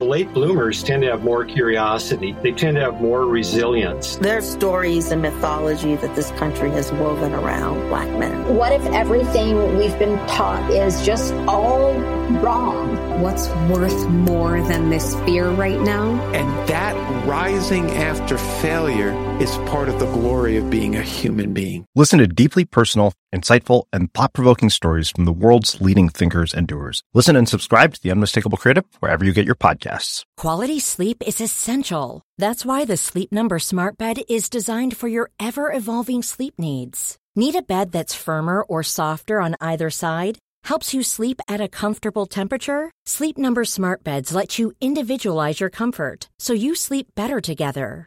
Late bloomers tend to have more curiosity. They tend to have more resilience. There are stories and mythology that this country has woven around black men. What if everything we've been taught is just all wrong? What's worth more than this fear right now? And that rising after failure is part of the glory of being a human being. Listen to deeply personal, insightful, and thought provoking stories from the world's leading thinkers and doers. Listen and subscribe to The Unmistakable Creative wherever you get your podcasts. Quality sleep is essential. That's why the Sleep Number Smart Bed is designed for your ever evolving sleep needs. Need a bed that's firmer or softer on either side? Helps you sleep at a comfortable temperature? Sleep Number Smart Beds let you individualize your comfort so you sleep better together.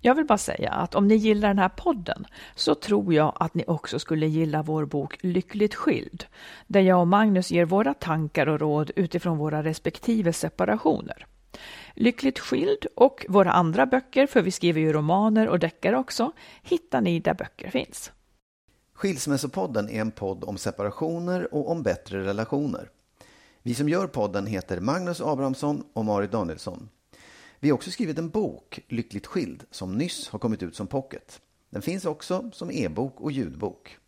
Jag vill bara säga att om ni gillar den här podden så tror jag att ni också skulle gilla vår bok Lyckligt skild, där jag och Magnus ger våra tankar och råd utifrån våra respektive separationer. Lyckligt skild och våra andra böcker, för vi skriver ju romaner och deckare också, hittar ni där böcker finns. Skilsmässopodden är en podd om separationer och om bättre relationer. Vi som gör podden heter Magnus Abrahamsson och Marit Danielsson. Vi har också skrivit en bok, Lyckligt skild, som nyss har kommit ut som pocket. Den finns också som e-bok och ljudbok.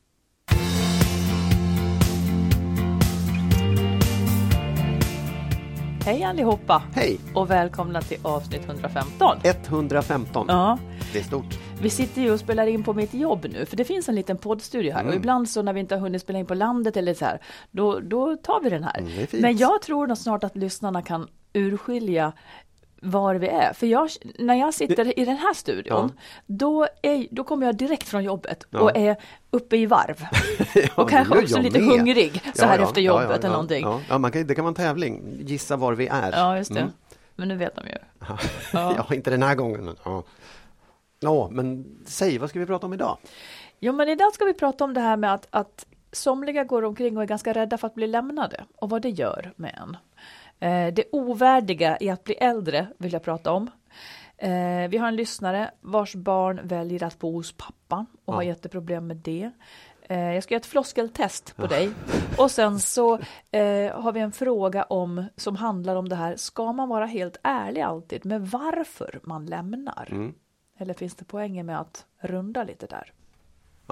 Hej allihopa! Hej! Och välkomna till avsnitt 115. 115. Ja, Det är stort. vi sitter ju och spelar in på mitt jobb nu, för det finns en liten poddstudio här och Mm. ibland så när vi inte har hunnit spela in på landet eller så här, då, då tar vi den här. Mm. Men jag tror nog snart att lyssnarna kan urskilja var vi är. För jag, när jag sitter i den här studion, då, är, då kommer jag direkt från jobbet Ja. och är uppe i varv. Ja, och kanske också lite med. hungrig så Ja, här ja, efter ja, jobbet ja, eller ja, någonting. Ja, ja man kan, det kan vara en tävling. Gissa var vi är. Ja, just det. Mm. Men nu vet de ju. Ja. Ja. ja, inte den här gången. Ja. Ja, men säg, vad ska vi prata om idag? Jo, men idag ska vi prata om det här med att, att somliga går omkring och är ganska rädda för att bli lämnade och vad det gör med en. Eh, det ovärdiga i att bli äldre vill jag prata om. Eh, vi har en lyssnare vars barn väljer att bo hos pappa och har Ja. jätteproblem med det. Eh, jag ska göra ett floskeltest på dig och sen så har vi en fråga om som handlar om det här. Ska man vara helt ärlig alltid med varför man lämnar? Mm. Eller finns det poänger med att runda lite där?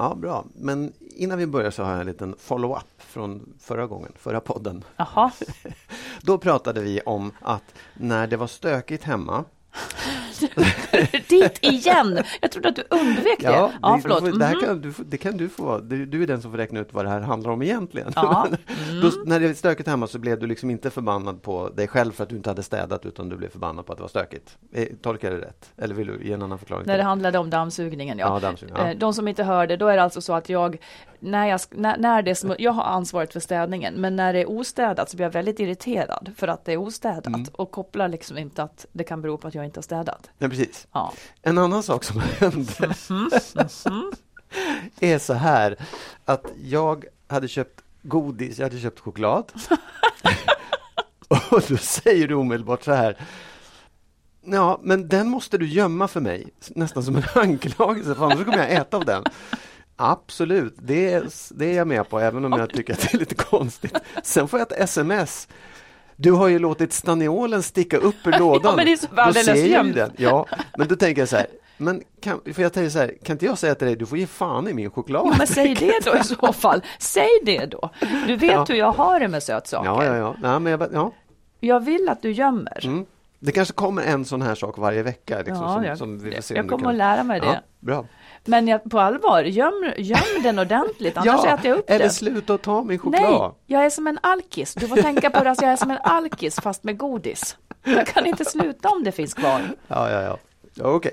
Ja, bra. Men innan vi börjar så har jag en liten follow-up från förra gången, förra podden. Jaha, Då pratade vi om att när det var stökigt hemma dit igen! Jag trodde att du undvek det. Ja, det, du får- det, här Mhm. kan, du, det kan du få vara. Du, du är den som får räkna ut vad det här handlar om egentligen. Ja. Men Då, när det var stökigt hemma så blev du liksom inte förbannad på dig själv för att du inte hade städat utan du blev förbannad på att det var stökigt. Eh, Tolkar jag det rätt? Eller vill du ge en annan förklaring? När det det? handlade om dammsugningen, ja. Ja, dammsugningen, ja. Eh, De som inte hörde, då är det alltså så att jag, när jag, när, när det är smu- jag har ansvaret för städningen, men när det är ostädat så blir jag väldigt irriterad för att det är ostädat Mm. och kopplar liksom inte att det kan bero på att jag inte har städat. Nej, precis. Ja. En annan sak som hände är så här att jag hade köpt godis, jag hade köpt choklad. Och då säger du omedelbart så här. Ja, men den måste du gömma för mig, nästan som en anklagelse, för annars kommer jag äta av den. Absolut, det är, det är jag med på, även om jag tycker att det är lite konstigt. Sen får jag ett sms. Du har ju låtit staniolen sticka upp ur lådan. men det är så alldeles den. Ja, men då tänker jag så här, men kan, för jag tänker så här, kan inte jag säga till dig, du får ge fan i min choklad. Jo, men säg det då i så fall. Säg det då. Du vet Ja. hur jag har det med sötsaker. Ja, ja, ja. Nej, men jag, ja. Jag vill att du gömmer. Mm. Det kanske kommer en sån här sak varje vecka. Liksom, Ja, som, jag- som vi får se jag kommer kan. att lära mig det. Ja, bra. Men jag, på allvar, göm, göm den ordentligt, annars ja, äter jag upp eller den. sluta att ta min choklad. Nej, jag är som en alkis. Du får tänka på det, att jag är som en alkis fast med godis. Jag kan inte sluta om det finns kvar. Ja, ja, ja. Okej.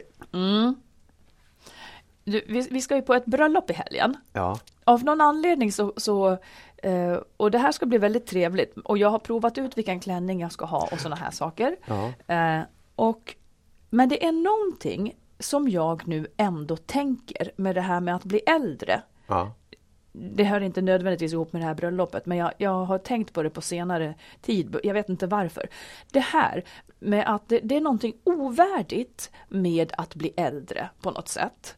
Du, vi, vi ska ju på ett bröllop i helgen. Ja. Av någon anledning så, så eh, och det här ska bli väldigt trevligt och jag har provat ut vilken klänning jag ska ha och sådana här saker. Ja. Eh, och, men det är någonting som jag nu ändå tänker med det här med att bli äldre. Ja. Det hör inte nödvändigtvis ihop med det här bröllopet, men jag, jag har tänkt på det på senare tid. Jag vet inte varför. Det här med att det, det är någonting ovärdigt med att bli äldre på något sätt.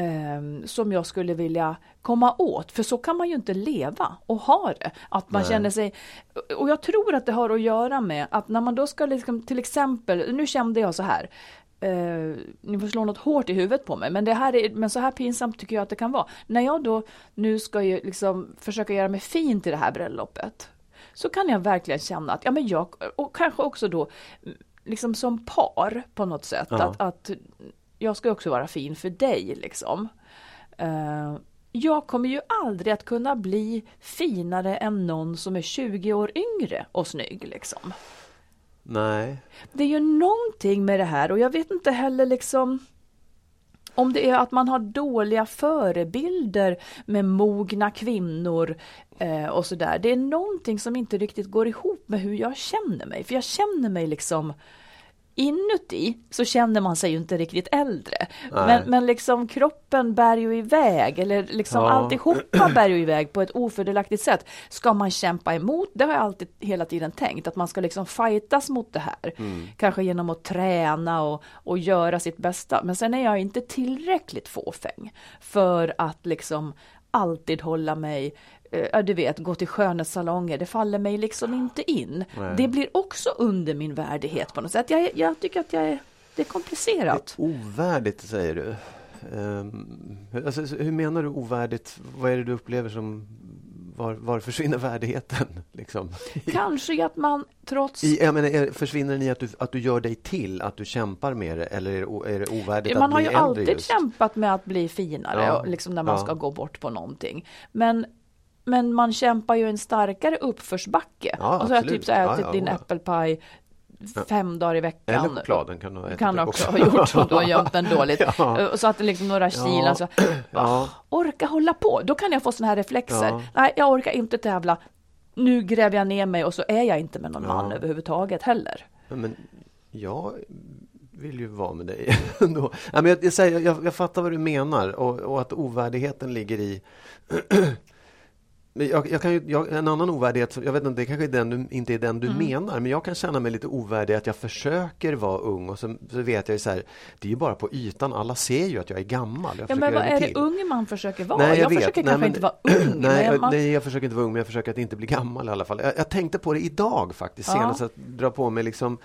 Um, som jag skulle vilja komma åt, för så kan man ju inte leva och ha det. Att man Nej. känner sig, och jag tror att det har att göra med att när man då ska liksom, till exempel, nu kände jag så här, Uh, ni får slå något hårt i huvudet på mig, men, det här är, men så här pinsamt tycker jag att det kan vara. När jag då nu ska ju liksom försöka göra mig fin till det här bröllopet, så kan jag verkligen känna att, ja men jag, och kanske också då, liksom som par på något sätt, Ja. att, att jag ska också vara fin för dig liksom. Uh, jag kommer ju aldrig att kunna bli finare än någon som är 20 år yngre och snygg liksom. Nej. Det är ju någonting med det här och jag vet inte heller liksom om det är att man har dåliga förebilder med mogna kvinnor eh, och sådär. Det är någonting som inte riktigt går ihop med hur jag känner mig. För jag känner mig liksom Inuti så känner man sig ju inte riktigt äldre. Nej. Men, men liksom kroppen bär ju iväg eller liksom Ja. alltihopa bär ju iväg på ett ofördelaktigt sätt. Ska man kämpa emot? Det har jag alltid hela tiden tänkt att man ska liksom fightas mot det här. Kanske genom att träna och, och göra sitt bästa. Men sen är jag inte tillräckligt fåfäng för att liksom alltid hålla mig Ja, du vet, gå till skönhetssalonger, det faller mig liksom inte in. Nej. Det blir också under min värdighet på något sätt. Jag, jag tycker att jag är, det är komplicerat. Ovärdigt säger du. Um, alltså, hur menar du ovärdigt? Vad är det du upplever som var, var försvinner värdigheten? Liksom? Kanske att man trots... I, jag menar, är, försvinner den i att du, att du gör dig till, att du kämpar med det eller är det, är det ovärdigt man att har bli ju äldre alltid just? kämpat med att bli finare, Ja. liksom när man Ja. ska gå bort på någonting. Men, men man kämpar ju en starkare uppförsbacke. Ja, och så har jag typ så ätit Ja, ja, din äppelpaj fem dagar i veckan. Eller chokladen kan du ha ätit kan också ha gjort om du har gömt den dåligt. Ja. Och så att det liksom några Ja. så, Ja. orka hålla på. Då kan jag få såna här reflexer. Nej, jag orkar inte tävla. Nu gräver jag ner mig och så är jag inte med någon man överhuvudtaget heller. Men jag vill ju vara med dig ändå. Nej, men jag, jag, jag, jag fattar vad du menar och, och att ovärdigheten ligger i jag, jag kan ju, jag, en annan ovärdighet, jag vet inte, det kanske är den du, inte är den du Mm. menar, men jag kan känna mig lite ovärdig att jag försöker vara ung och så, så vet jag ju så här, det är ju bara på ytan, alla ser ju att jag är gammal. Jag Ja, men vad är till. det ung man försöker vara? Nej, jag vet. försöker Nej, kanske men- inte vara ung. Nej, man, nej, jag försöker inte vara ung, men jag försöker att inte bli gammal i alla fall. Jag, jag tänkte på det idag faktiskt, Ja. senast att dra på mig liksom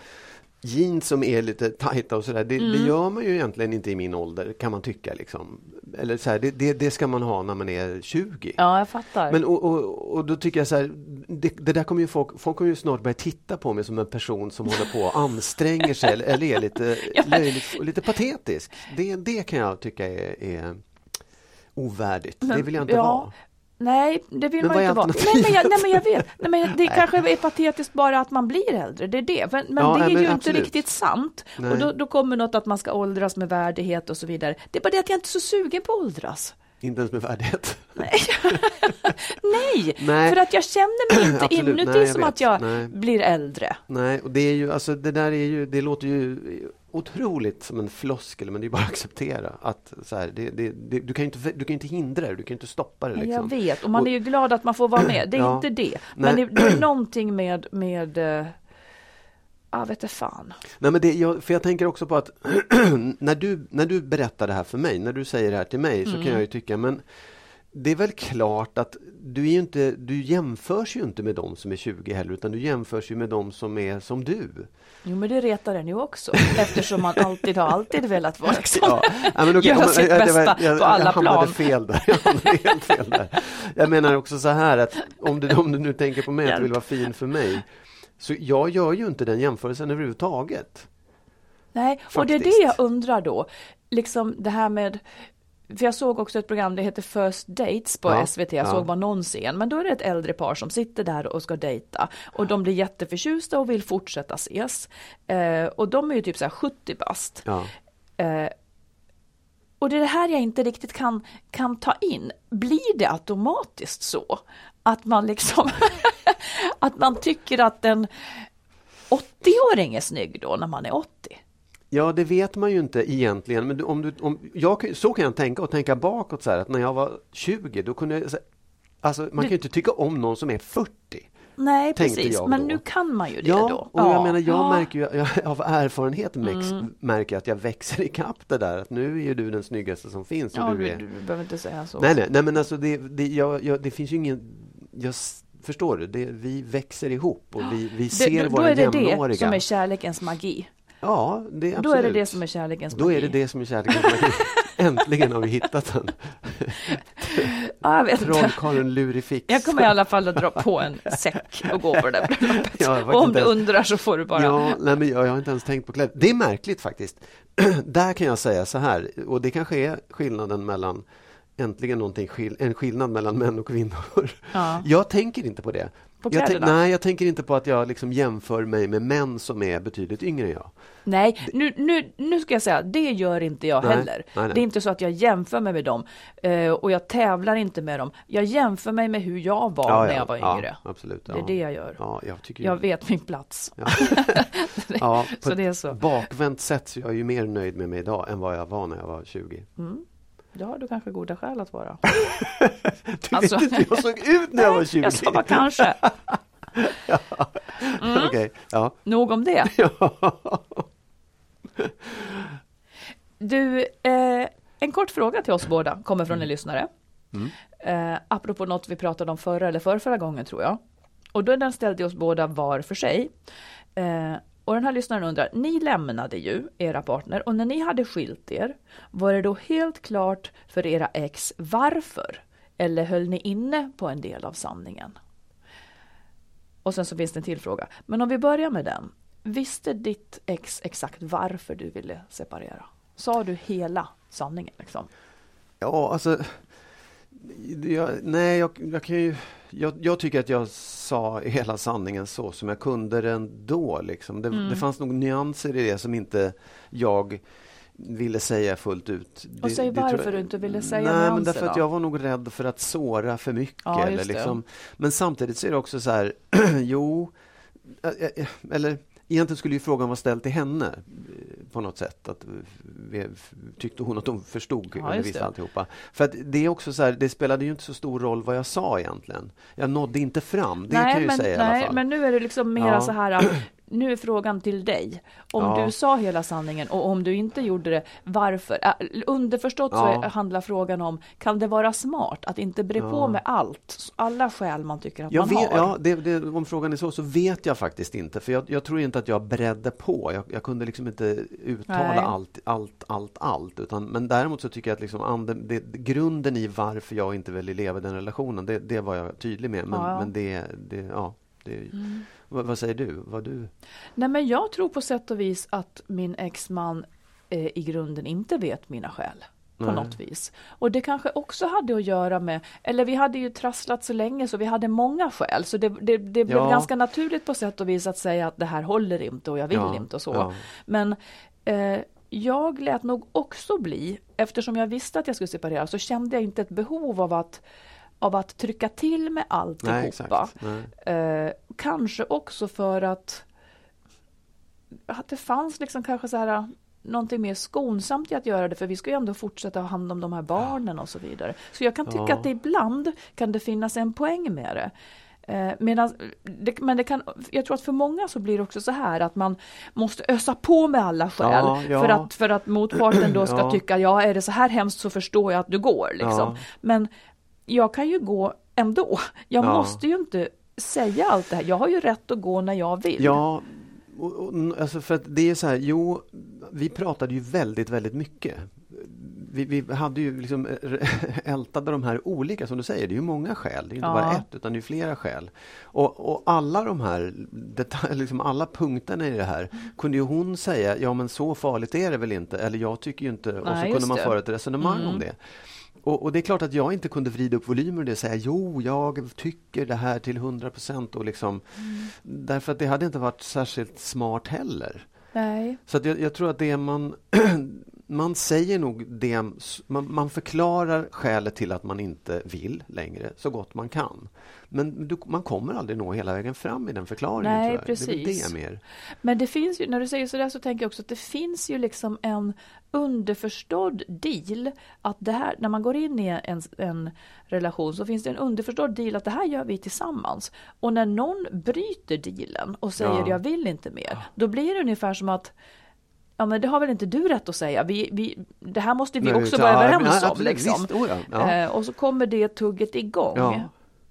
jeans som är lite tajta och sådär. Det, det Mm. gör man ju egentligen inte i min ålder, kan man tycka. Liksom. Eller så här, det, det, det ska man ha när man är 20. ja, jag fattar. Men och, och, och då tycker jag så här, det, det där kommer ju folk, folk kommer ju snart börja titta på mig som en person som håller på och anstränger sig eller, eller är lite Ja, men- löjligt och lite patetisk. Det, det kan jag tycka är, är ovärdigt. det vill jag inte ja, vara. Nej, det vill Men man är inte vara. Nej men, jag, nej, men jag vet. Nej, men det kanske är patetiskt bara att man blir äldre. Det är det. Men, men Ja, det är nej, men ju absolut. inte riktigt sant. Nej. Och då, då kommer något att man ska åldras med värdighet och så vidare. Det är bara det att jag inte är så sugen på att åldras. Inte ens med värdighet. Nej, Nej. för att jag känner mig inte inuti Nej, som vet. att jag Nej. blir äldre. Nej, och det är ju, alltså det där är ju, det låter ju otroligt som en floskel, men det är bara att acceptera att så här, det, det, det, du kan inte, du kan inte hindra det, du kan inte stoppa det. Liksom. Jag vet, och man är ju glad att man får vara med. Det är Ja. inte det. Men Nej. det, är någonting med, med Ja, vet fan. Nej, men det, jag, för jag tänker också på att när, du, när du berättar det här för mig, när du säger det här till mig, så Mm. kan jag ju tycka, men det är väl klart att du, är inte, du jämförs ju inte med de som är 20 heller, utan du jämförs ju med de som är som du. Jo, men det retar en ju också. Eftersom man alltid har alltid velat vara liksom. Ja, ja, men okej, Göra sitt jag- jag- bästa jag, på alla jag plan. fel där. Jag hamnade helt fel där. Jag menar också så här att om du, om du nu tänker på mig att du vill vara fin för mig, så jag gör ju inte den jämförelsen överhuvudtaget. Nej, och det är det Faktiskt. jag undrar då. Liksom det här med för jag såg också ett program, det heter First Dates på Ja, SVT, jag ja. såg bara någon scen, men då är det ett äldre par som sitter där och ska dejta och de blir jätteförtjusta och vill fortsätta ses. Eh, och de är ju typ så här 70 bast. Ja. Eh, och det är det här jag inte riktigt kan, kan ta in. Blir det automatiskt så? Att man liksom att man tycker att en 80-åring är snygg då när man är 80? Ja, det vet man ju inte egentligen. Men om du, om, jag, så kan jag tänka och tänka bakåt så här att när jag var 20 då kunde jag... så- Alltså, man kan ju inte tycka om någon som är 40. Nej, precis. Men nu kan man ju det Ja, då. och jag menar, jag Ja. märker ju jag, av erfarenhet mäx, Mm. märker att jag växer ikapp det där. Att nu är ju du den snyggaste som finns. Ja, du är... du behöver inte säga så. Nej, nej, nej, men alltså det, det, jag, jag, det finns ju ingen... Jag, förstår du? Det, vi växer ihop och vi, vi ser det, då, då våra är det jämnåriga. det som är kärlekens magi. Ja, det är absolut. Då är det det som är kärlekens Då magi. är det det som är kärlekens magi. Äntligen har vi hittat den. Ja, jag vet. Trollkarlen Lurifix. Jag kommer i alla fall att dra på en säck och gå på det där bröllopet. Ja, om du undrar så får du bara... Ja, nej, men jag, jag har inte ens tänkt på kläder. Det är märkligt faktiskt. Där kan jag säga så här, och det kanske är skillnaden mellan Äntligen någonting, en skillnad mellan män och kvinnor. Ja. Jag tänker inte på det. På jag kläderna? nej, jag tänker inte på att jag liksom jämför mig med män som är betydligt yngre än jag. Nej, nu, nu, nu ska jag säga, det gör inte jag Nej, heller. nej, nej. Det är inte så att jag jämför mig med dem eh, och jag tävlar inte med dem. Jag jämför mig med hur jag var Ja, när ja, jag var ja, yngre. absolut, Det är ja. det jag gör. Ja, jag Jag vet min plats. Ja. Ja, på så det är så. bakvänt sätt så jag är ju mer nöjd med mig idag än vad jag var när jag var 20. Mm. Det har du kanske goda skäl att vara. Du Alltså- vet inte hur jag såg ut när jag var 20. Jag sa bara kanske. Mm. Okej, ja. Nog om det. Du, eh, en kort fråga till oss båda kommer från en lyssnare. Mm. Eh, apropå något vi pratade om förra eller förra, förra gången tror jag. Och då den ställd till oss båda var för sig. Eh, och den här lyssnaren undrar, ni lämnade ju era partner och när ni hade skilt er, var det då helt klart för era ex varför? Eller höll ni inne på en del av sanningen? Och sen så finns det en till fråga. Men om vi börjar med den. Visste ditt ex exakt varför du ville separera? Sa du hela sanningen liksom? Ja, alltså... Jag, nej, jag, jag kan ju... Jag, jag tycker att jag sa hela sanningen så som jag kunde det ändå. Liksom. Det, Mm. det fanns nog nyanser i det som inte jag ville säga fullt ut. Och Det- säg det tror varför jag- du inte ville säga Nej, men nyanser därför att då? jag var nog rädd för att såra för mycket. Ja, eller liksom. Men samtidigt så är det också så här, jo, eller egentligen skulle ju frågan vara ställd till henne eh, på något sätt. Att, eh, tyckte hon att hon förstod Ja, eller visste alltihopa? För att det är också så här, det spelade ju inte så stor roll vad jag sa egentligen. Jag nådde inte fram, det kan jag men, säga i alla nej, fall. men nu är det liksom mera Ja. så här, nu är frågan till dig. Om Ja. du sa hela sanningen och om du inte gjorde det, varför? Underförstått så Ja. är, handlar frågan om, kan det vara smart att inte bre på Ja. med allt, alla skäl man tycker att Jag man vet, har? ja, det, det, om frågan är så, så vet jag faktiskt inte. För jag, jag tror inte att jag bredde på. Jag, jag kunde liksom inte uttala Nej. allt, allt, allt, allt. Utan, men däremot så tycker jag att liksom ande, det, grunden i varför jag inte ville leva i den relationen, det, det var jag tydlig med. Men, men det, det, ja. Det, Mm. Vad, vad säger du? Vad du? Nej, men jag tror på sätt och vis att min exman eh, i grunden inte vet mina skäl. På något vis. Och det kanske också hade att göra med, eller vi hade ju trasslat så länge så vi hade många skäl. Så det, det, det blev Ja. ganska naturligt på sätt och vis att säga att det här håller inte och jag vill Ja, inte och så. ja. Men eh, jag lät nog också bli, eftersom jag visste att jag skulle separera så kände jag inte ett behov av att av att trycka till med Nej, alltihopa. exakt. Nej. Eh, kanske också för att, att det fanns liksom kanske så här någonting mer skonsamt i att göra det för vi ska ju ändå fortsätta ha hand om de här barnen och så vidare. Så jag kan tycka Ja. att det ibland kan det finnas en poäng med det. Eh, medan, det, men det kan, jag tror att för många så blir det också så här att man måste ösa på med alla skäl Ja, ja. För, att, för att motparten då ska tycka, ja är det så här hemskt så förstår jag att du går. Liksom. Men jag kan ju gå ändå. Jag Ja. måste ju inte säga allt det här. Jag har ju rätt att gå när jag vill. Ja, och, och, alltså för att det är så här, jo, vi pratade ju väldigt, väldigt mycket. Vi, vi hade ju liksom ältade de här olika, som du säger, det är ju många skäl. Det är inte Ja. bara ett, utan det är flera skäl. Och, och alla de här, detalj, liksom alla punkterna i det här, kunde ju hon säga, ja men så farligt är det väl inte, eller jag tycker ju inte, och så kunde man det. föra ett resonemang Mm. om det. Och, och det är klart att jag inte kunde vrida upp volymer och säga jo, jag tycker det här till 100 procent liksom Därför att det hade inte varit särskilt smart heller. Nej. Så jag, jag tror att det man man säger nog det, man, man, förklarar skälet till att man inte vill längre så gott man kan. Men du, man kommer aldrig nå hela vägen fram i den förklaringen. Nej, precis. Det mer. Men det finns ju, när du säger sådär så tänker jag också att det finns ju liksom en underförstådd deal att det här, när man går in i en, en relation så finns det en underförstådd deal att det här gör vi tillsammans. Och när någon bryter dealen och säger ja. jag vill inte mer, då blir det ungefär som att Ja men det har väl inte du rätt att säga, vi, vi, det här måste vi Nej, också vara överens om. Liksom. Visst, oh ja. Ja. Eh, och så kommer det tugget igång.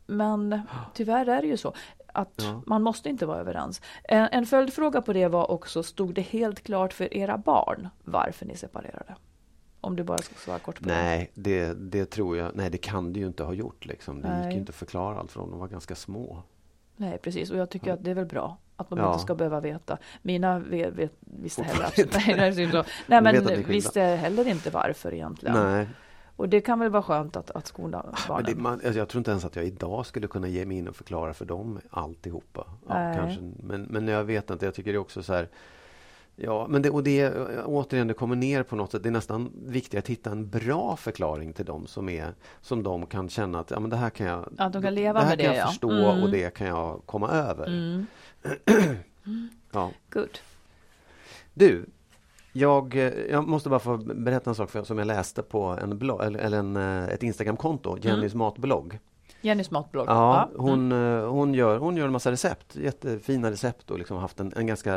Men tyvärr är det ju så att man måste inte vara överens. En, en följdfråga på det var också, stod det helt klart för era barn varför ni separerade? Om du bara ska svara kort på Nej, det. det, det tror jag. Nej, det kan det ju inte ha gjort. Liksom. Det Nej. gick inte att förklara allt för dem. De var ganska små. Nej, precis. Och jag tycker att det är väl bra att de ja. inte ska behöva veta. Mina vet, vet, visste heller absolut, nej, nej, nej, men visste heller inte varför egentligen. Nej. Och det kan väl vara skönt att, att skola barnen. Det, man, alltså jag tror inte ens att jag idag skulle kunna ge mig in och förklara för dem alltihopa. Ja, kanske. Men, men jag vet inte, jag tycker det är också så här Ja, men det, och det, återigen, det kommer ner på något sätt. Det är nästan viktigt att hitta en bra förklaring till dem som, är, som de kan känna att ja, men det här kan jag, ja, de kan leva det här med kan det, jag ja. förstå mm. och det kan jag komma över. Mm. ja. Good. Du, jag, eh, jag, måste bara få berätta en sak för, som jag läste på en blogg, eller, eller en, eh, ett Instagramkonto, mm. Jennys mm. matblogg. Jennys matblogg? Ja, ja. Hon, mm. hon, gör, hon gör en massa recept, jättefina recept och liksom haft en, en ganska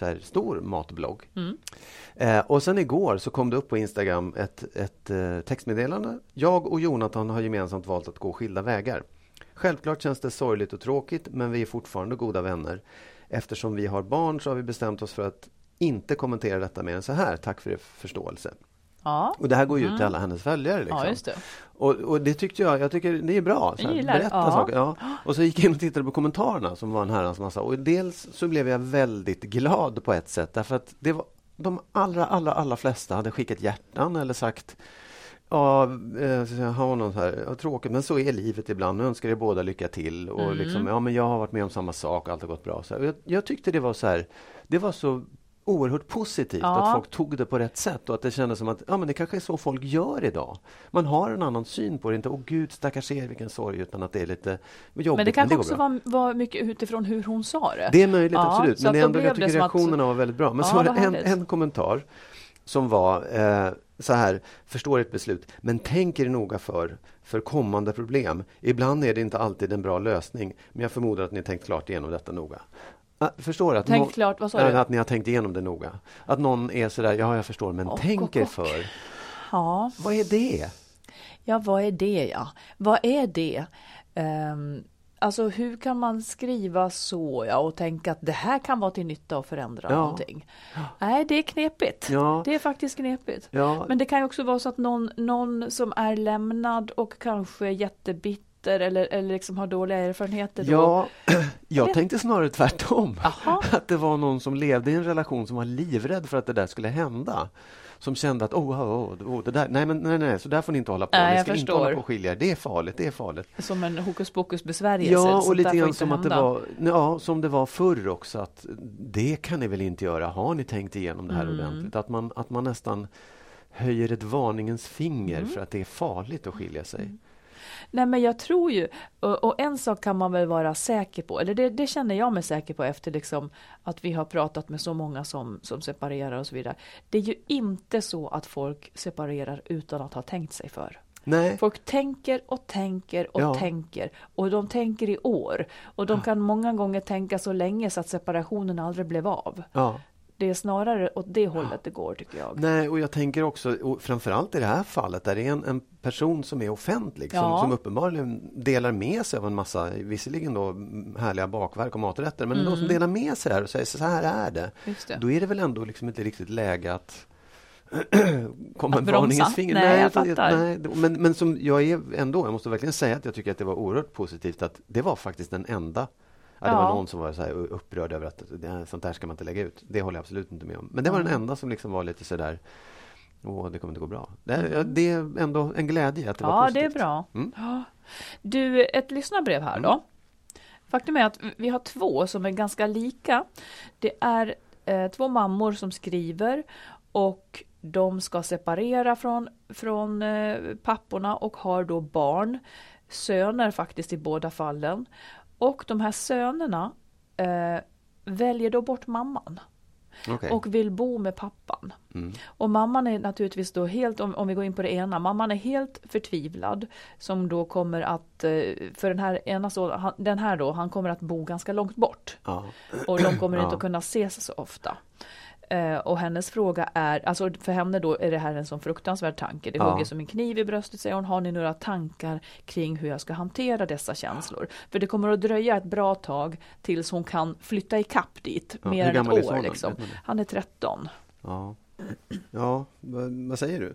här, stor matblogg. Mm. Eh, och sen igår så kom det upp på Instagram ett, ett eh, textmeddelande. Jag och Jonathan har gemensamt valt att gå skilda vägar. Självklart känns det sorgligt och tråkigt men vi är fortfarande goda vänner. Eftersom vi har barn så har vi bestämt oss för att inte kommentera detta mer än så här. Tack för er förståelse. Ja. Och det här går ju ut till mm. alla hennes följare. Liksom. Ja, det. Och, och, det tyckte jag, jag tycker det är bra. Så här, berätta ja. saker. Ja. Och så gick jag in och tittade på kommentarerna som var en herrans massa. Och dels så blev jag väldigt glad på ett sätt därför att det var de allra, allra, allra flesta hade skickat hjärtan eller sagt Ja, eh, jag har någon här, ja, tråkigt men så är livet ibland. Nu önskar jag båda lycka till och mm. liksom, ja men jag har varit med om samma sak, allt har gått bra. Så jag, jag, tyckte det var så här, det var så oerhört positivt ja. att folk tog det på rätt sätt och att det kändes som att ja, men det kanske är så folk gör idag. Man har en annan syn på det, inte åh gud stackars er vilken sorg, utan att det är lite jobbigt. Men det kanske men det också var, var, mycket utifrån hur hon sa det. Det är möjligt, ja, absolut. Men ändå, jag tycker reaktionerna att... var väldigt bra. Men ja, så var det en, en kommentar som var eh, så här, förstår ert beslut, men tänk er noga för, för kommande problem. Ibland är det inte alltid en bra lösning, men jag förmodar att ni tänkt klart igenom detta noga. Ah, förstår att, tänk klart, vad sa du? att ni har tänkt igenom det noga. Att någon är sådär, ja jag förstår, men och, tänk er för. Ja. Vad är det? Ja, vad är det ja? Vad är det? Um, alltså hur kan man skriva så ja, och tänka att det här kan vara till nytta och förändra ja. någonting? Nej, det är knepigt. Ja. Det är faktiskt knepigt. Ja. Men det kan ju också vara så att någon, någon som är lämnad och kanske jättebitter brister eller, eller liksom har dåliga erfarenheter? Då? Ja, jag tänkte snarare tvärtom. Aha. Att det var någon som levde i en relation som var livrädd för att det där skulle hända. Som kände att oh, oh, oh, det där, nej, men, nej, nej, så där får ni inte hålla på. Nej, ni ska inte hålla på och skilja Det är farligt, det är farligt. Som en hokus pokus besvärjelse. Ja, och lite grann som att det var, ja, som det var förr också. Att det kan ni väl inte göra? Har ni tänkt igenom det här mm. ordentligt? Att man, att man nästan höjer ett varningens finger mm. för att det är farligt att skilja sig. Mm. Nej men jag tror ju, och, och, en sak kan man väl vara säker på, eller det, det, känner jag mig säker på efter liksom att vi har pratat med så många som, som separerar och så vidare. Det är ju inte så att folk separerar utan att ha tänkt sig för. Nej. Folk tänker och tänker och ja. tänker och de tänker i år. Och de kan många gånger tänka så länge så att separationen aldrig blev av. Ja det är snarare åt det hållet det går tycker jag. Nej, och jag tänker också, och framförallt i det här fallet, där det är en, en person som är offentlig, ja. som, som uppenbarligen delar med sig av en massa, visserligen då härliga bakverk och maträtter, men mm. som delar med sig här och säger så här är det. det. Då är det väl ändå liksom inte riktigt läge att komma en varningens finger. Nej, nej, jag fattar. Nej, men, men som jag är ändå, jag måste verkligen säga att jag tycker att det var oerhört positivt att det var faktiskt den enda Ja, det var någon som var så upprörd över att sånt där ska man inte lägga ut. Det håller jag absolut inte med om. Men det var den enda som liksom var lite så där Åh, det kommer inte gå bra. Det är, det är ändå en glädje att det var positivt. Ja, det är bra. Mm. Du, ett lyssnarbrev här då. Mm. Faktum är att vi har två som är ganska lika. Det är eh, två mammor som skriver och de ska separera från, från eh, papporna och har då barn, söner faktiskt i båda fallen. Och de här sönerna eh, väljer då bort mamman. Okej. och vill bo med pappan. Mm. Och mamman är naturligtvis då helt, om, om vi går in på det ena, mamman är helt förtvivlad som då kommer att, eh, för den här ena så, han, den här då, han kommer att bo ganska långt bort. Ja. Och de kommer inte Ja. att kunna ses så ofta. Eh, och hennes fråga är, alltså för henne då är det här en sån fruktansvärd tanke. Det Ja. hugger som en kniv i bröstet säger hon. Har ni några tankar kring hur jag ska hantera dessa känslor? För det kommer att dröja ett bra tag tills hon kan flytta ikapp dit. Ja, mer än ett år liksom. Han är 13. Ja, ja vad säger du?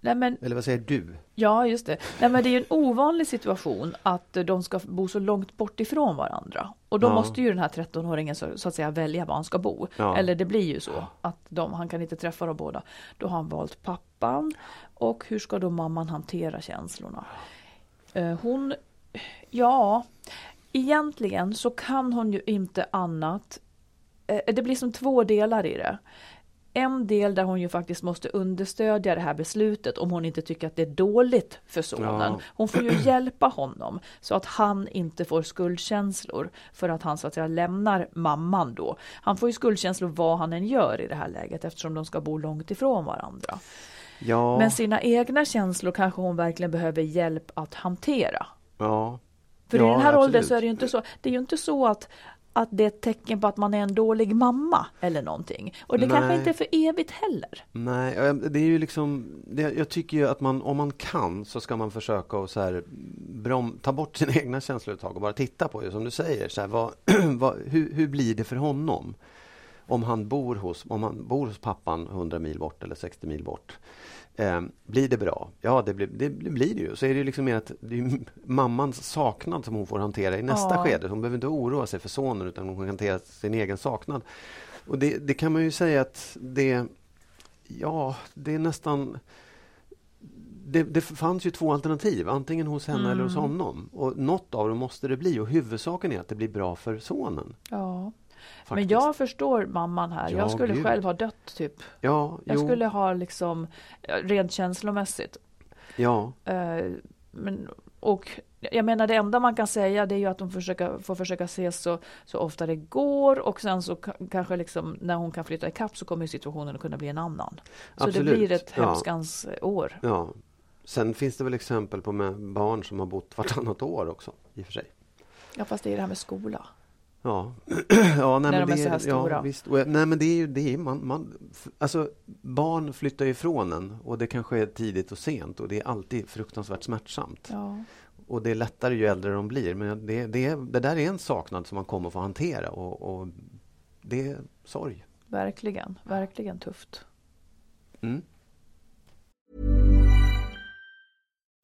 Nej men Eller vad säger du? Ja, just det. Nej, men det är ju en ovanlig situation att de ska bo så långt bort ifrån varandra. Och då Ja. måste ju den här 13-åringen så, så att säga välja var han ska bo. Ja. Eller det blir ju så att de, han kan inte träffa dem båda. Då har han valt pappan. Och hur ska då mamman hantera känslorna? Eh, Hon, ja, egentligen så kan hon ju inte annat. eh, Det blir som två delar i det en del där hon ju faktiskt måste understödja det här beslutet om hon inte tycker att det är dåligt för sonen. Ja. Hon får ju hjälpa honom så att han inte får skuldkänslor för att han så att säga lämnar mamman då. Han får ju skuldkänslor vad han än gör i det här läget eftersom de ska bo långt ifrån varandra. Ja, Men sina egna känslor kanske hon verkligen behöver hjälp att hantera. ja. För Ja, i den här åldern absolut. så är det ju inte så, det är ju inte så att att det är ett tecken på att man är en dålig mamma eller någonting. Och det kanske Nej. inte är för evigt heller. Nej, det är ju liksom, det, jag tycker ju att man, om man kan så ska man försöka att så här, brom, ta bort sina egna känslor ett tag och bara titta på det som du säger. Så här, vad, vad, hur, hur blir det för honom? Om han bor hos, om han bor hos pappan 100 mil bort eller 60 mil bort. Eh, blir det bra? Ja, det blir det, blir det ju. Så är det liksom mer att det är mammans saknad som hon får hantera i nästa Ja. skede. Hon behöver inte oroa sig för sonen utan hon kan hantera sin egen saknad. Och det, det kan man ju säga att det Ja, det är nästan... Det, det fanns ju två alternativ, antingen hos henne eller hos Mm. honom. Och något av dem måste det bli och huvudsaken är att det blir bra för sonen. Ja. Men faktiskt. jag förstår mamman här. Ja, jag skulle gud. själv ha dött typ. Ja, Jag jo, skulle ha liksom, ja, rent känslomässigt. ja, Eh, men, och jag menar det enda man kan säga det är ju att de försöker, får försöka ses så, så ofta det går och sen så ka- kanske liksom när hon kan flytta ikapp så kommer situationen att kunna bli en annan. Så Absolut, det blir ett ja. hemskans år. ja. Sen finns det väl exempel på med barn som har bott vartannat år också, i och för sig. Ja fast det är det här med skola. Ja, ja nej, När men de är det så här stora. Ja, visst. Och, jag- nej, men det är ju det är, man, man, alltså, barn flyttar ifrån en och det kanske är tidigt och sent och det är alltid fruktansvärt smärtsamt. Ja. Och det är lättare ju äldre de blir. Men det, det, det där är en saknad som man kommer att få hantera och, och det är sorg. Verkligen, verkligen tufft. Mm.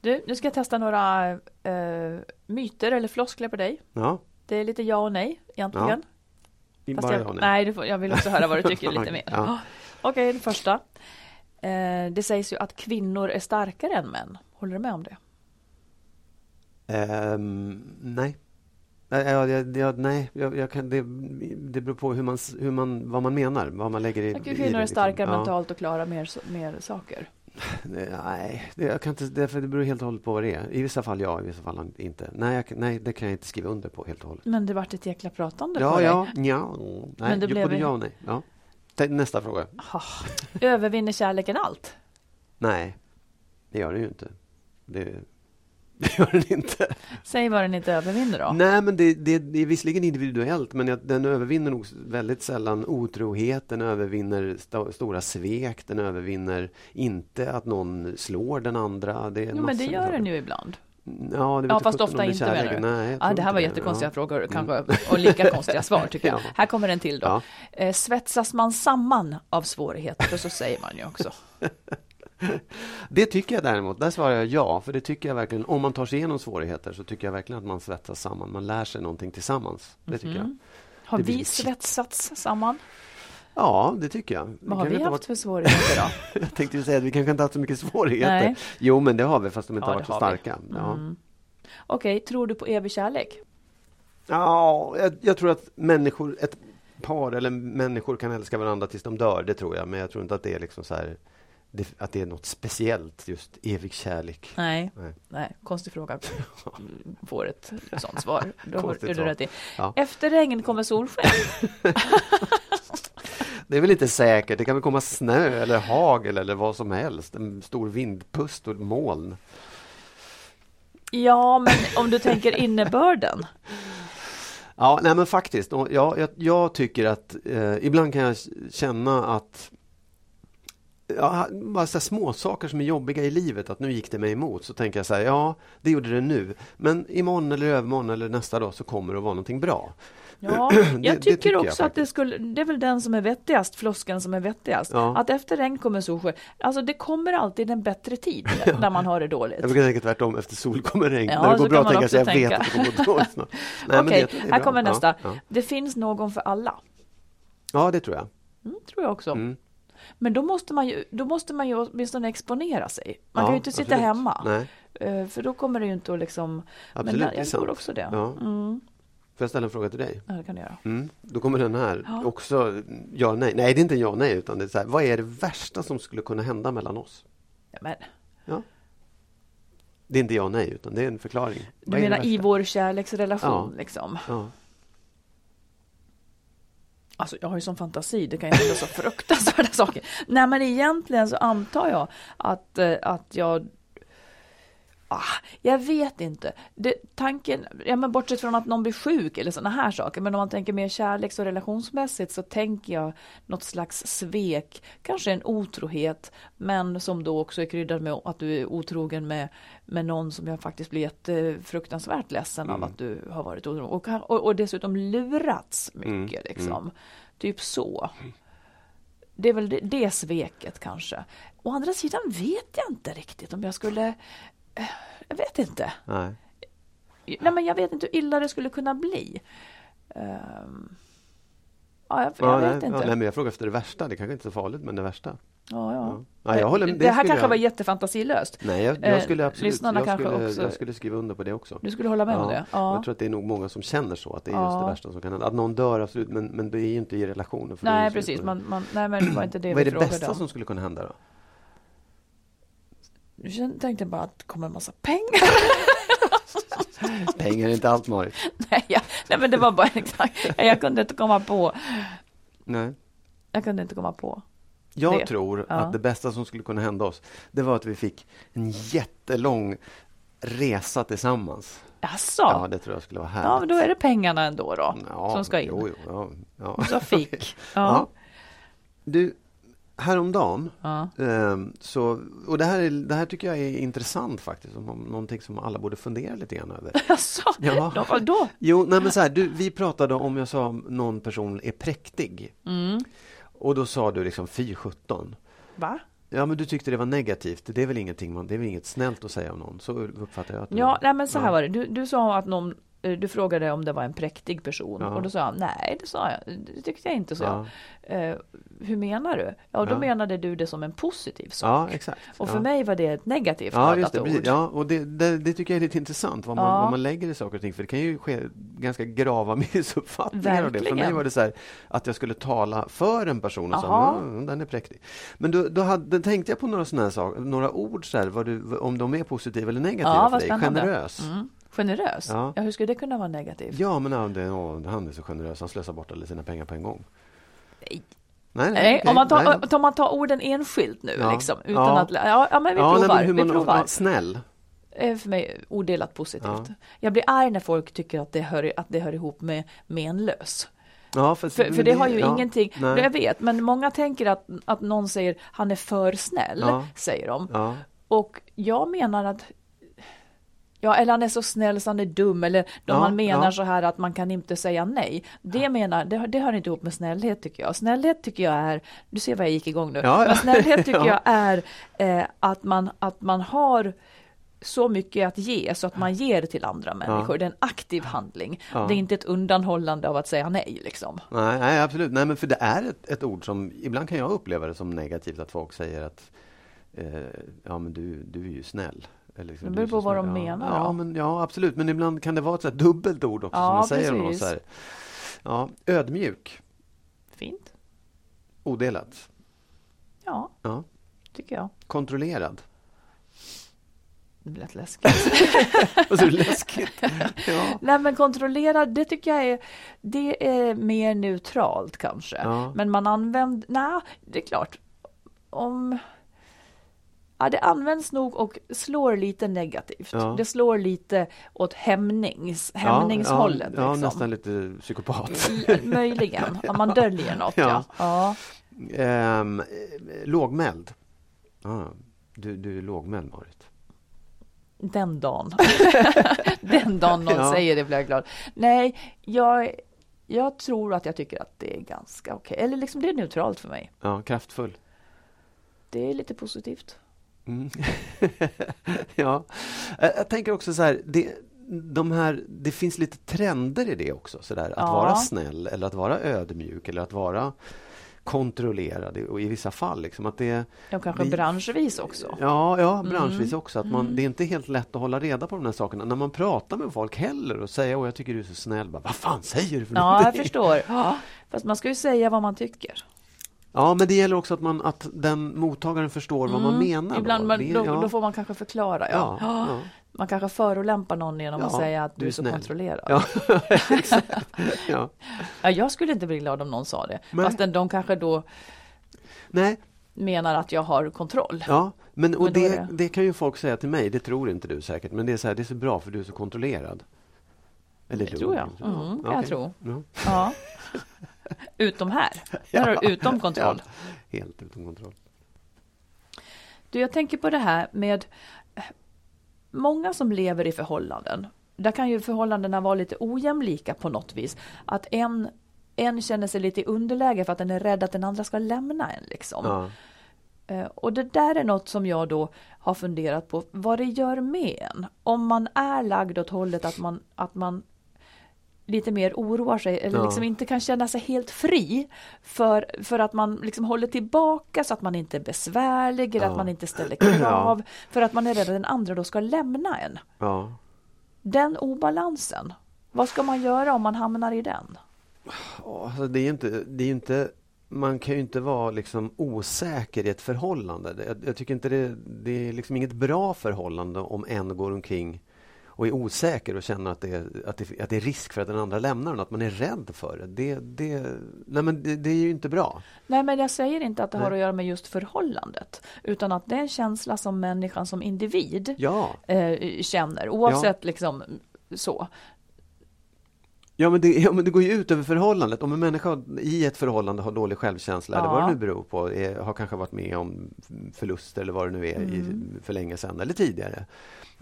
Du, nu ska jag testa några eh, myter eller floskler på dig. Ja, Det är lite ja och nej egentligen. i- Fast jag, ja, nej. nej, får, jag vill också höra vad du tycker lite mer. Ja. Okej, det första. Eh, det sägs ju att kvinnor är starkare än män. Håller du med om det? Ehm, nej. Nej, ja, jag, jag, nej jag, jag kan, det, det beror på hur man, hur man, vad man menar, vad man lägger i, Tycker i kvinnor det, är liksom. starkare Ja. mentalt och klarar mer, mer saker? Nej, det, jag kan inte, därför det beror helt och hållet på vad det är. I vissa fall ja, i vissa fall inte. Nej, jag, nej det kan jag inte skriva under på helt och hållet. Men det vart ett jäkla pratande på Ja, dig. ja, ja. Nej, Men det blev både ja och nej. Ja. Nästa fråga. Ah, Övervinner kärleken allt? Nej, det gör den ju inte. Det, det gör den inte. Säg vad den inte övervinner då. Nej, men det, det, det är visserligen individuellt, men den övervinner nog väldigt sällan otrohet, den övervinner sto, stora svek, den övervinner inte att någon slår den andra. Det Jo, men det gör den ju ibland. Ja, det Ja, fast ofta inte menar du? Nej, tror det här var jättekonstiga Ja. frågor Mm. kanske, och lika konstiga svar tycker jag. Ja. Här kommer en till då. Ja. Eh, svetsas man samman av svårigheter? Så säger man ju också. Det tycker jag däremot. Där svarar jag ja. För det tycker jag verkligen. Om man tar sig igenom svårigheter så tycker jag verkligen att man svetsas samman. Man lär sig någonting tillsammans. Det tycker jag. Mhm. Har Det blir vi lite- svetsats samman? Ja, det tycker jag. Vad har vi haft för svårigheter då? jag tänkte ju säga att vi kanske inte haft så mycket svårigheter. Nej. Jo, men det har vi, fast de inte Ja, har varit så starka. Ja. Mm. Okej, tror du på evig kärlek? Ja, jag, jag tror att människor, ett par eller människor kan älska varandra tills de dör. Det tror jag, men jag tror inte att det är liksom så här, det, att det är något speciellt, just evig kärlek. Nej, Nej. nej. konstig fråga. Får ett sånt svar. Då är du svar. rätt i. Ja. Efter regn kommer solsken. Det är väl inte säkert. Det kan väl komma snö eller hagel eller vad som helst. En stor vindpust och moln. Ja, men om du tänker innebörden. Ja, nej men faktiskt. Ja, jag, jag tycker att eh, ibland kan jag känna att Ja, bara så små saker som är jobbiga i livet, att nu gick det mig emot. Så tänker jag så här, ja, det gjorde det nu. Men imorgon eller övermorgon eller nästa dag så kommer det att vara någonting bra. Ja, Det- jag det tycker, jag också att det skulle, det är väl den som är vettigast, floskeln som är vettigast. Ja. Att efter regn kommer solsken. Alltså det kommer alltid en bättre tid när man har det dåligt. Jag brukar tänka tvärtom, efter sol kommer regn. Ja, När det så går bra tänka också sig, jag tänka. vet att det kommer gå dåligt snart. Okej, är här kommer nästa. ja. Det finns någon för alla. Ja, det tror jag. Mm, tror jag också. Mm. Men då måste man ju, då måste man ju åtminstone exponera sig. Man Ja, kan ju inte sitta absolut. hemma. Nej. Eh, För då kommer det ju inte att liksom... Absolut, men jag tror också det. Ja. Mm. Får jag ställa en fråga till dig? Ja, det kan du göra. Mm. Då kommer den här. Ja. Också ja nej. Nej, det är inte ja nej, utan det är så här, vad är det värsta som skulle kunna hända mellan oss? Ja, men, Ja. Det är inte ja nej, utan det är en förklaring. du Vad menar i vår kärleksrelation Ja. liksom? Ja. Alltså jag har ju sån fantasi, det kan ju hända så fruktansvärda saker. Nej men egentligen så antar jag att, eh, att jag Ah, jag vet inte. Det, tanken, ja, men bortsett från att någon blir sjuk eller sådana här saker, men om man tänker mer kärleks och relationsmässigt så tänker jag något slags svek, kanske en otrohet, men som då också är kryddad med att du är otrogen med, med någon som jag faktiskt blir jättefruktansvärt ledsen av Mm. att du har varit otrogen och, och, och dessutom lurats mycket Mm, liksom. mm. Typ så. Det är väl det, det sveket kanske. Å andra sidan vet jag inte riktigt om jag skulle jag vet inte. Nej. Nej, men jag vet inte hur illa det skulle kunna bli. Ehm, ja, jag, jag Ja, vet nej, inte. Ja, nej, men jag frågar efter det värsta. Det kanske inte är så farligt, men det värsta. Ja, ja. Ja, jag håller, det, det här kanske jag- var jättefantasilöst. Nej, jag, Eh, jag skulle absolut lyssnarna jag kanske skulle, också- jag skulle skriva under på det också. Du skulle hålla med om det? Ja. Jag tror att det är nog många som känner så, att det är just det värsta som kan hända. Att någon dör, absolut, men, men det är ju inte i relationen. Nej, precis. Man, man, nej, men det var inte det Vad är det bästa om. som skulle kunna hända då? Jag tänkte bara att det kommer en massa pengar. Pengar är inte allt, Marit. nej, jag, nej, men det var bara exakt. Jag kunde inte komma på. Nej. Jag kunde inte komma på. Jag det. tror Ja. att det bästa som skulle kunna hända oss, det var att vi fick en jättelång resa tillsammans. Jaså? Ja, det tror jag skulle vara härligt. Ja, men då är det pengarna ändå då, Ja, som ska in. Jo, jo, ja, ja. Så fick. Ja. Du, häromdagen, Ja. ehm, så, och det här, är, det här tycker jag är intressant faktiskt, om, någonting som alla borde fundera lite grann över. Jaså? Ja. Då, vadå? Jo, nej men så här, du, vi pratade om jag sa någon person är präktig. Mm. Och då sa du liksom fy 17. Va? Ja, men du tyckte det var negativt. Det är väl ingenting man, det är väl inget snällt att säga om någon. Så uppfattar jag att Ja, nej, men så här ja. var det. Du, du sa att någon Du frågade om det var en präktig person Ja. och då sa han nej, det sa jag, det tyckte jag inte, så Ja. Eh, hur menar du? Ja, då Ja. menade du det som en positiv sak. Ja, exakt. Och för mig var det ett negativt Ja, just det. Precis. ord. Ja, och det, det, det tycker jag är lite intressant, vad man, vad man lägger i saker och ting. För det kan ju ske ganska grava missuppfattningar av det. För mig var det så här att jag skulle tala för en person och sa mm, den är präktig. Men då, då, hade, då tänkte jag på några sådana saker, några ord så här, du, om de är positiva eller negativa för dig. Generös. Mm. Generös? Ja. Ja. hur skulle det kunna vara negativt? Ja, men ja, det, åh, han är så generös, han slösar bort alla sina pengar på en gång. Nej. Nej, Nej, okej, om, man tar, nej. om man tar orden enskilt nu, Ja. liksom, utan Ja. att... Ja, ja, men vi Ja, nej, provar. men hur vi man, provar. snäll. är för mig odelat positivt. Ja. Jag blir arg när folk tycker att det hör, att det hör ihop med menlös. Ja, för, För, för det har ju ja, ingenting, nej. jag vet, men många tänker att, att någon säger han är för snäll, Ja. säger de. Och jag menar att Ja, eller han är så snäll så han är dum, eller då Ja, man menar ja. så här att man kan inte säga nej. Det menar, det, det hör inte ihop med snällhet tycker jag. Snällhet tycker jag är, du ser vad jag gick igång nu, Ja, ja. men snällhet tycker Ja. jag är eh, att, man, att man har så mycket att ge så att man ger till andra människor. Det är en aktiv handling. Ja. Det är inte ett undanhållande av att säga nej liksom. Nej, nej, absolut. Nej, men för det är ett, ett ord som ibland kan jag uppleva det som negativt att folk säger att eh, ja, men du, du är ju snäll. Eller liksom, Det du beror på vad de ja, menar Ja, då. men, ja, absolut. Men ibland kan det vara ett så dubbelt ord också Ja, som man säger. någon precis. Så här. Ja, ödmjuk, Fint. odelat. Ja, Ja. tycker jag. Kontrollerad. Det lät läskigt. Så är det läskigt. Ja. Nej men kontrollerad, det tycker jag är, det är mer neutralt kanske. Ja. Men man använder, nej det är klart. Om, ja det används nog och slår lite negativt. Ja. Det slår lite åt hämnings, hämningshållet. Ja, ja, liksom. nästan lite psykopat. Möjligen, om man döljer något. Ja. Ja. Ja. Eh, lågmäld. Du, du är lågmäld, Marit. Den dagen. Den dagen någon säger det blir jag glad. Nej, jag, jag tror att jag tycker att det är ganska okej. Eller liksom det är neutralt för mig. Ja, kraftfull. Det är lite positivt. Mm. ja, jag, jag tänker också så här, det, de här, det finns lite trender i det också. Så där, att Ja. vara snäll eller att vara ödmjuk eller att vara kontrollerad och i vissa fall. Liksom, att det, Ja, kanske vi- branschvis också. Ja, ja branschvis också. Att man, Mm. Det är inte helt lätt att hålla reda på de här sakerna när man pratar med folk heller och säger åh jag tycker du är så snäll. Bara, Vad fan säger du för Ja, jag någonting?" förstår. Ja, fast man ska ju säga vad man tycker. Ja, men det gäller också att, man, att den mottagaren förstår vad man Mm. menar. Ibland då. man, Det- då, ja. då får man kanske förklara. Ja. Ja, ja. Man kanske förolämpar någon genom att Ja, säga att du, är så snäll. kontrollerad. Ja. Ja. Ja, jag skulle inte bli glad om någon sa det. Nej. Fast de kanske då Nej, menar att jag har kontroll. ja, men, och Men det, det- det kan ju folk säga till mig, det tror inte du säkert, men det är så här, det är så bra för du är så kontrollerad. Eller Det tror jag. Mm, kan jag okej. tro. Ja. Utom här. Har du utom kontroll. Ja, helt utom kontroll. Du, jag tänker på det här med eh, många som lever i förhållanden. Där kan ju förhållandena vara lite ojämlika på något vis. Att en, en känner sig lite i underläge för att den är rädd att den andra ska lämna en. Liksom. Ja. Eh, Och det där är något som jag då har funderat på, vad det gör med en. Om man är lagd åt hållet att man, att man lite mer oroar sig eller Ja. liksom inte kan känna sig helt fri för, för att man liksom håller tillbaka så att man inte är besvärlig eller Ja. att man inte ställer krav för att man är rädd att den andra då ska lämna en. Den obalansen, vad ska man göra om man hamnar i den? Alltså det är inte, det är inte, man kan ju inte vara liksom osäker i ett förhållande. Jag, jag tycker inte det, det är liksom inget bra förhållande om en går omkring och är osäker och känner att det är, att det, att det är risk för att den andra lämnar en, att man är rädd för det. Det, det, nej men det, det är ju inte bra. Nej, men jag säger inte att det har Nej. att göra med just förhållandet, utan att det är en känsla som människan som individ Ja, eh, känner, oavsett liksom så. ja, men det, ja men det går ju ut över förhållandet. Om en människa i ett förhållande har dålig självkänsla eller vad Ja. det nu beror på, är, har kanske varit med om förluster eller vad det nu är i, Mm. för länge sedan eller tidigare.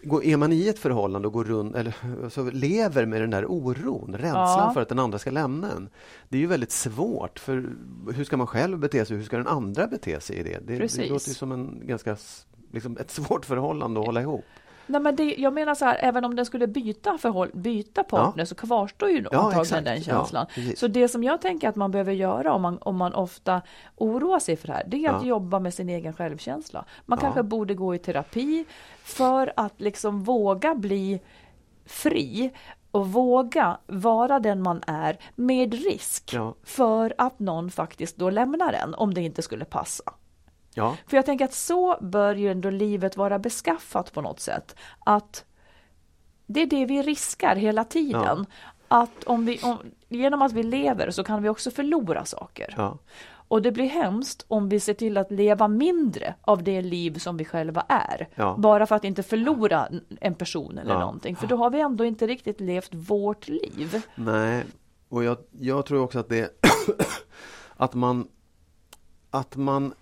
Går, är man i ett förhållande och går runt, eller så lever med den där oron, rädslan Ja. för att den andra ska lämna en. Det är ju väldigt svårt, för hur ska man själv bete sig, hur ska den andra bete sig i det? Det, det låter som en ganska, liksom ett svårt förhållande att hålla ihop. Nej, men det, jag menar så här, även om den skulle byta, förhåll, byta partner Ja. så kvarstår ju Ja, antagligen den Ja, känslan. precis. så det som jag tänker att man behöver göra om man, om man ofta oroar sig för det här, det är att Ja. jobba med sin egen självkänsla. Man Ja. kanske borde gå i terapi för att liksom våga bli fri och våga vara den man är med risk Ja. för att någon faktiskt då lämnar en om det inte skulle passa. Ja, För jag tänker att så bör ju ändå livet vara beskaffat på något sätt. Att det är det vi riskar hela tiden. Att om vi, om, genom att vi lever så kan vi också förlora saker. ja, Och det blir hemskt om vi ser till att leva mindre av det liv som vi själva är. Ja. Bara för att inte förlora en person eller Ja. någonting. För då har vi ändå inte riktigt levt vårt liv. nej. Och jag, jag tror också att det att man att man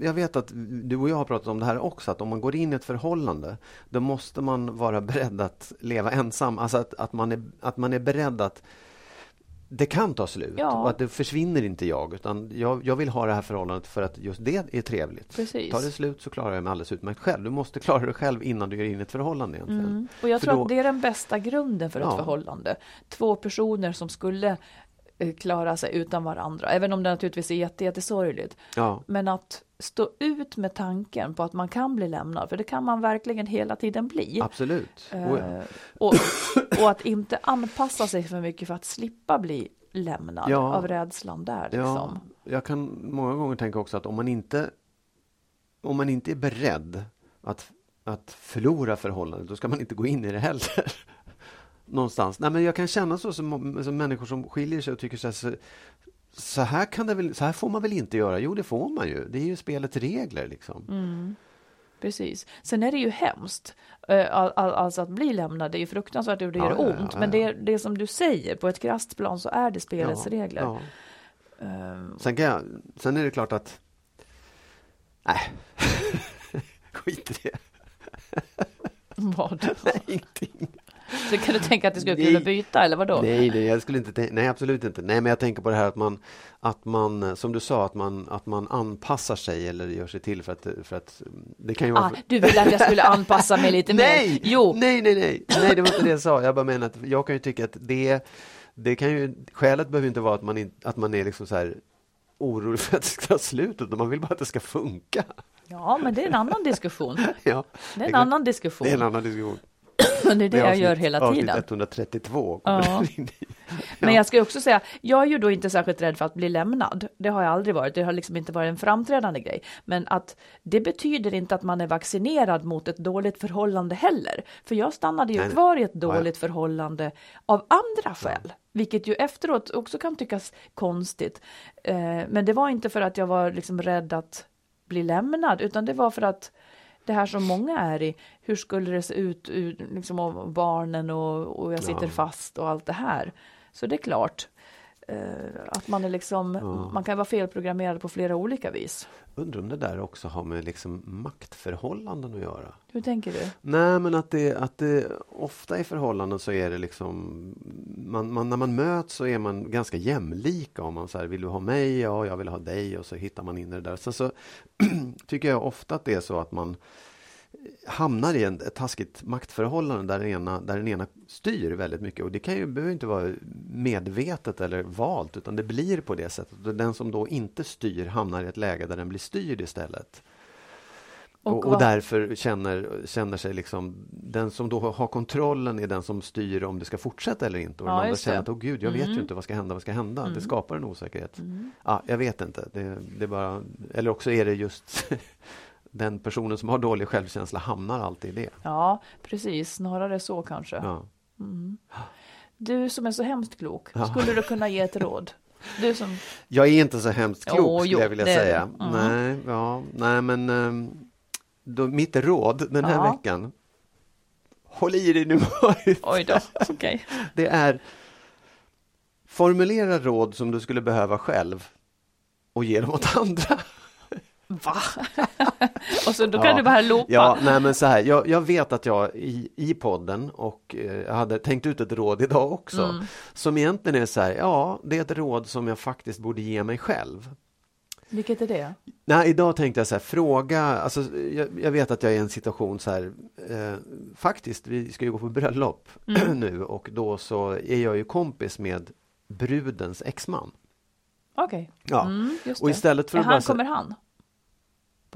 jag, vet att du och jag har pratat om det här också, att om man går in i ett förhållande, då måste man vara beredd att leva ensam. Alltså att, att, man, är, att man är beredd att det kan ta slut Ja. och att det försvinner inte jag, utan jag, jag vill ha det här förhållandet för att just det är trevligt. Precis. Tar det slut så klarar jag mig alldeles utmärkt själv. Du måste klara dig själv innan du går in i ett förhållande egentligen. Mm. Och jag För tror då- att det är den bästa grunden för ett Ja. förhållande. Två personer som skulle klara sig utan varandra, även om det naturligtvis är jätte, jättesorgligt. Ja. Men att stå ut med tanken på att man kan bli lämnad, för det kan man verkligen hela tiden bli. Absolut. Eh, Oh ja. och, och att inte anpassa sig för mycket för att slippa bli lämnad Ja. av rädslan där. Ja, Liksom. jag kan många gånger tänka också att om man inte om man inte är beredd att, att förlora förhållandet, då ska man inte gå in i det heller. Någonstans. Nej, men jag kan känna så som, som människor som skiljer sig och tycker så här, så, så här kan det väl, så här får man väl inte göra? Jo, det får man ju. Det är ju spelets regler liksom. Mm. Precis. Sen är det ju hemskt. eh, all- all- Alltså att bli lämnad, det är ju fruktansvärt och det gör ja, ont. ja, Men ja. det, det som du säger, på ett krasst plan så är det spelets regler. Ehm, Sen, jag, sen är det klart att Nej, skit i det. Vad? Nej, ingenting. Så kan du tänka att du skulle kunna byta eller vadå? Nej, nej, jag skulle inte tänka, nej, absolut inte. Nej, men jag tänker på det här att man, att man, som du sa, att man, att man anpassar sig eller gör sig till för att, för att det kan ju vara... Ah, du ville att jag skulle anpassa mig lite nej, mer? Jo. nej, nej, nej, nej, det var inte det jag sa. Jag bara menar att jag kan ju tycka att det, det kan ju, skälet behöver inte vara att man, in, att man är liksom så här orolig för att det ska ta slut, utan man vill bara att det ska funka. Ja, men det är en annan diskussion. Ja, Det är en annan diskussion. Det är en annan diskussion. Men det är det jag avsnitt- gör hela tiden. Avsnitt 132 kommer Ja. i. Men jag ska också säga, jag är ju då inte särskilt rädd för att bli lämnad. Det har jag aldrig varit. Det har liksom inte varit en framträdande grej. Men att det betyder inte att man är vaccinerad mot ett dåligt förhållande heller. För jag stannade ju Nej, nej. kvar i ett Ja, dåligt förhållande av andra skäl. Vilket ju efteråt också kan tyckas konstigt. Eh, Men det var inte för att jag var liksom rädd att bli lämnad, utan det var för att det här som många är i, hur skulle det se ut, liksom av barnen och, och jag sitter Ja. fast och allt det här. Så det är klart att man är liksom, man kan vara felprogrammerad på flera olika vis. Undrar om det där också har med liksom maktförhållanden att göra? Hur tänker du? Nej, men att det, att det ofta i förhållanden så är det liksom man, man, när man möts så är man ganska jämlika. Om man här, vill du ha mig? Ja, jag vill ha dig. Och så hittar man in i det där. Sen så tycker jag ofta att det är så att man hamnar i ett taskigt maktförhållande där den, ena, där den ena styr väldigt mycket. Och det kan ju, behöver inte vara medvetet eller valt, utan det blir på det sättet. Den som då inte styr hamnar i ett läge där den blir styrd istället. Och Och, därför känner, känner sig liksom, den som då har kontrollen är den som styr om det ska fortsätta eller inte. Och Ja, den andra känner att, åh gud, jag vet Mm. ju inte vad ska hända, vad ska hända? Mm. Det skapar en osäkerhet. Mm. Ja, jag vet inte. Det, det bara, eller också är det just den personen som har dålig självkänsla hamnar alltid i det. Ja, precis, snarare så kanske. Ja. Mm. Du som är så hemskt klok, Ja. skulle du kunna ge ett råd? Du som, Jag är inte så hemskt klok Jo, skulle jag vilja det säga. Mm. Nej, ja, nej, men ehm, då, mitt råd den här Ja. veckan Håll i dig nu oj då, okej. Det är Formulera råd som du skulle behöva själv och ge dem åt andra. Va? och så då kan Ja. du bara loopa. Ja, nej men så här, jag, jag vet att jag i, i podden och eh, jag hade tänkt ut ett råd idag också Mm. som egentligen är så här, ja, det är ett råd som jag faktiskt borde ge mig själv. Vilket är det? Nej, idag tänkte jag så här, fråga, alltså, jag, jag vet att jag är i en situation så här, eh, faktiskt, vi ska ju gå på bröllop Mm. nu och då så är jag ju kompis med brudens exman. Okej. Ja, Mm, och istället för att han, bara kommer han?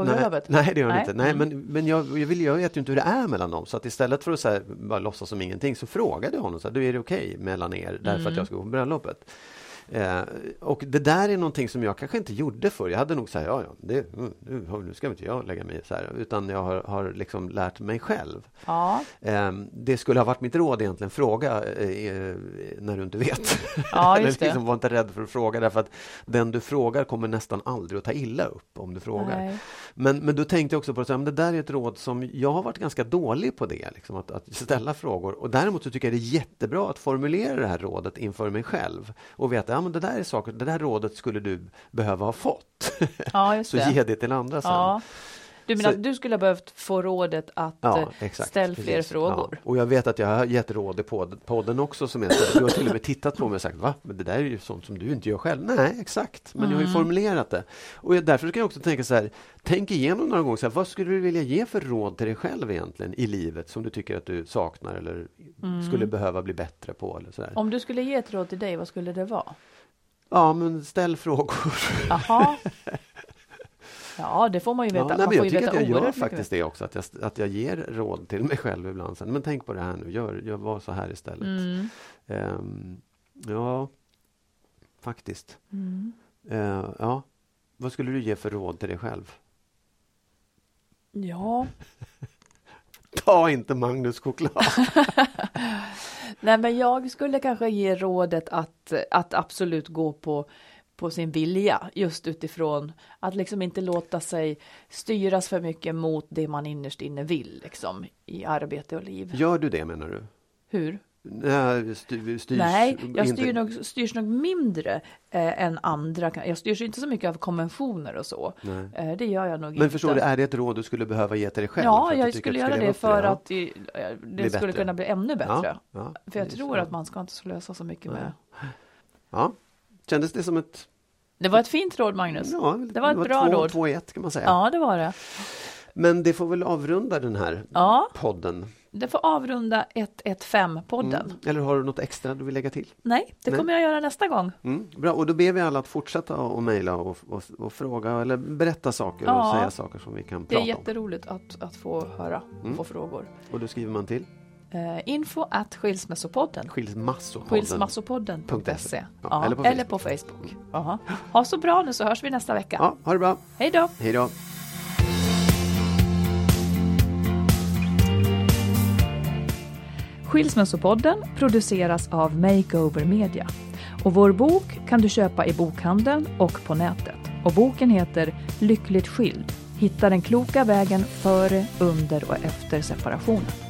På nej, bröllopet? nej, det gör Nej. inte. Nej, Mm. men, men jag, jag, vill, jag vet ju inte hur det är mellan dem. Så att istället för att så här, bara låtsas som ingenting så frågade jag honom. Så här, du, är det okej mellan er därför Mm. att jag ska gå på bröllopet? Eh, och det där är någonting som jag kanske inte gjorde förr. Jag hade nog sagt, ja, ja, det, mm, nu, nu ska inte jag lägga mig i så här. Utan jag har, har liksom lärt mig själv. Ja. Eh, det skulle ha varit mitt råd egentligen, fråga eh, när du inte vet. Ja, Eller liksom, var inte rädd för att fråga därför att den du frågar kommer nästan aldrig att ta illa upp om du frågar. Nej. Men, men då tänkte jag också på att det där är ett råd som jag har varit ganska dålig på det, liksom, att, att ställa frågor. Och däremot så tycker jag det är jättebra att formulera det här rådet inför mig själv och veta ja, det där är saker, det där rådet skulle du behöva ha fått. Ja, så ge det till andra sen. Ja. Du menar Så- att du skulle ha behövt få rådet att Ja, eh, exakt, ställa fler precis. frågor? Ja. Och jag vet att jag har gett råd i podd- podden också som är så, du har till och med tittat på mig och sagt va? Men det där är ju sånt som du inte gör själv. Nej, exakt. Men jag har ju Mm. formulerat det. Och jag, därför kan jag också tänka så här, tänk igenom några gånger, så här, vad skulle du vilja ge för råd till dig själv egentligen i livet som du tycker att du saknar eller Mm. skulle behöva bli bättre på eller så där. Om du skulle ge ett råd till dig, vad skulle det vara? Ja, men ställ frågor. Jaha. Ja, det får man ju veta. Ja, nej, man men får jag tycker att jag gör faktiskt det också, att jag, att jag ger råd till mig själv ibland. Sen, men tänk på det här nu, gör, gör var så här istället. Mm. Ehm, ja, faktiskt. Mm. Eh, ja. Vad skulle du ge för råd till dig själv? Ja, Ta inte Magnus choklad! nej men jag skulle kanske ge rådet att, att absolut gå på, på sin vilja just utifrån att liksom inte låta sig styras för mycket mot det man innerst inne vill liksom i arbete och liv. Gör du det menar du? Hur? Nej, styr, styrs Nej, jag inte- styr nog, styrs nog mindre eh, än andra. Jag styrs inte så mycket av konventioner och så. Nej. Eh, det gör jag nog inte. Men förstår du, är det ett råd du skulle behöva ge till dig själv? Ja, för att jag skulle att göra det för att det, eh, det Bli skulle bättre. kunna bli ännu bättre. Ja, ja, för jag tror ja. att man ska inte slösa så mycket med. Ja, kändes det som ett... Det var ett fint råd, Magnus. Ja, det var ett bra två, råd. Två i ett kan man säga. Ja, det var det. Men det får väl avrunda den här Ja. podden. Det får avrunda 115-podden. Mm. Eller har du något extra du vill lägga till? Nej, det Nej. kommer jag göra nästa gång. Mm, bra, och då ber vi alla att fortsätta och mejla och, och, och fråga eller berätta saker Ja. och säga saker som vi kan Det är prata om. jätteroligt att, att få höra och Mm. få frågor. Och då skriver man till Eh, info at skilsmässopodden. skilsmassopodden. Skilsmassopodden.se. Ja, eller på eller på Facebook. Jaha. Ha så bra nu så hörs vi nästa vecka. Ja, ha det bra. Hej då! Hej då. Skilsmässopodden produceras av Makeover Media. Och vår bok kan du köpa i bokhandeln och på nätet. Och boken heter Lyckligt skild. Hitta den kloka vägen före, under och efter separationen.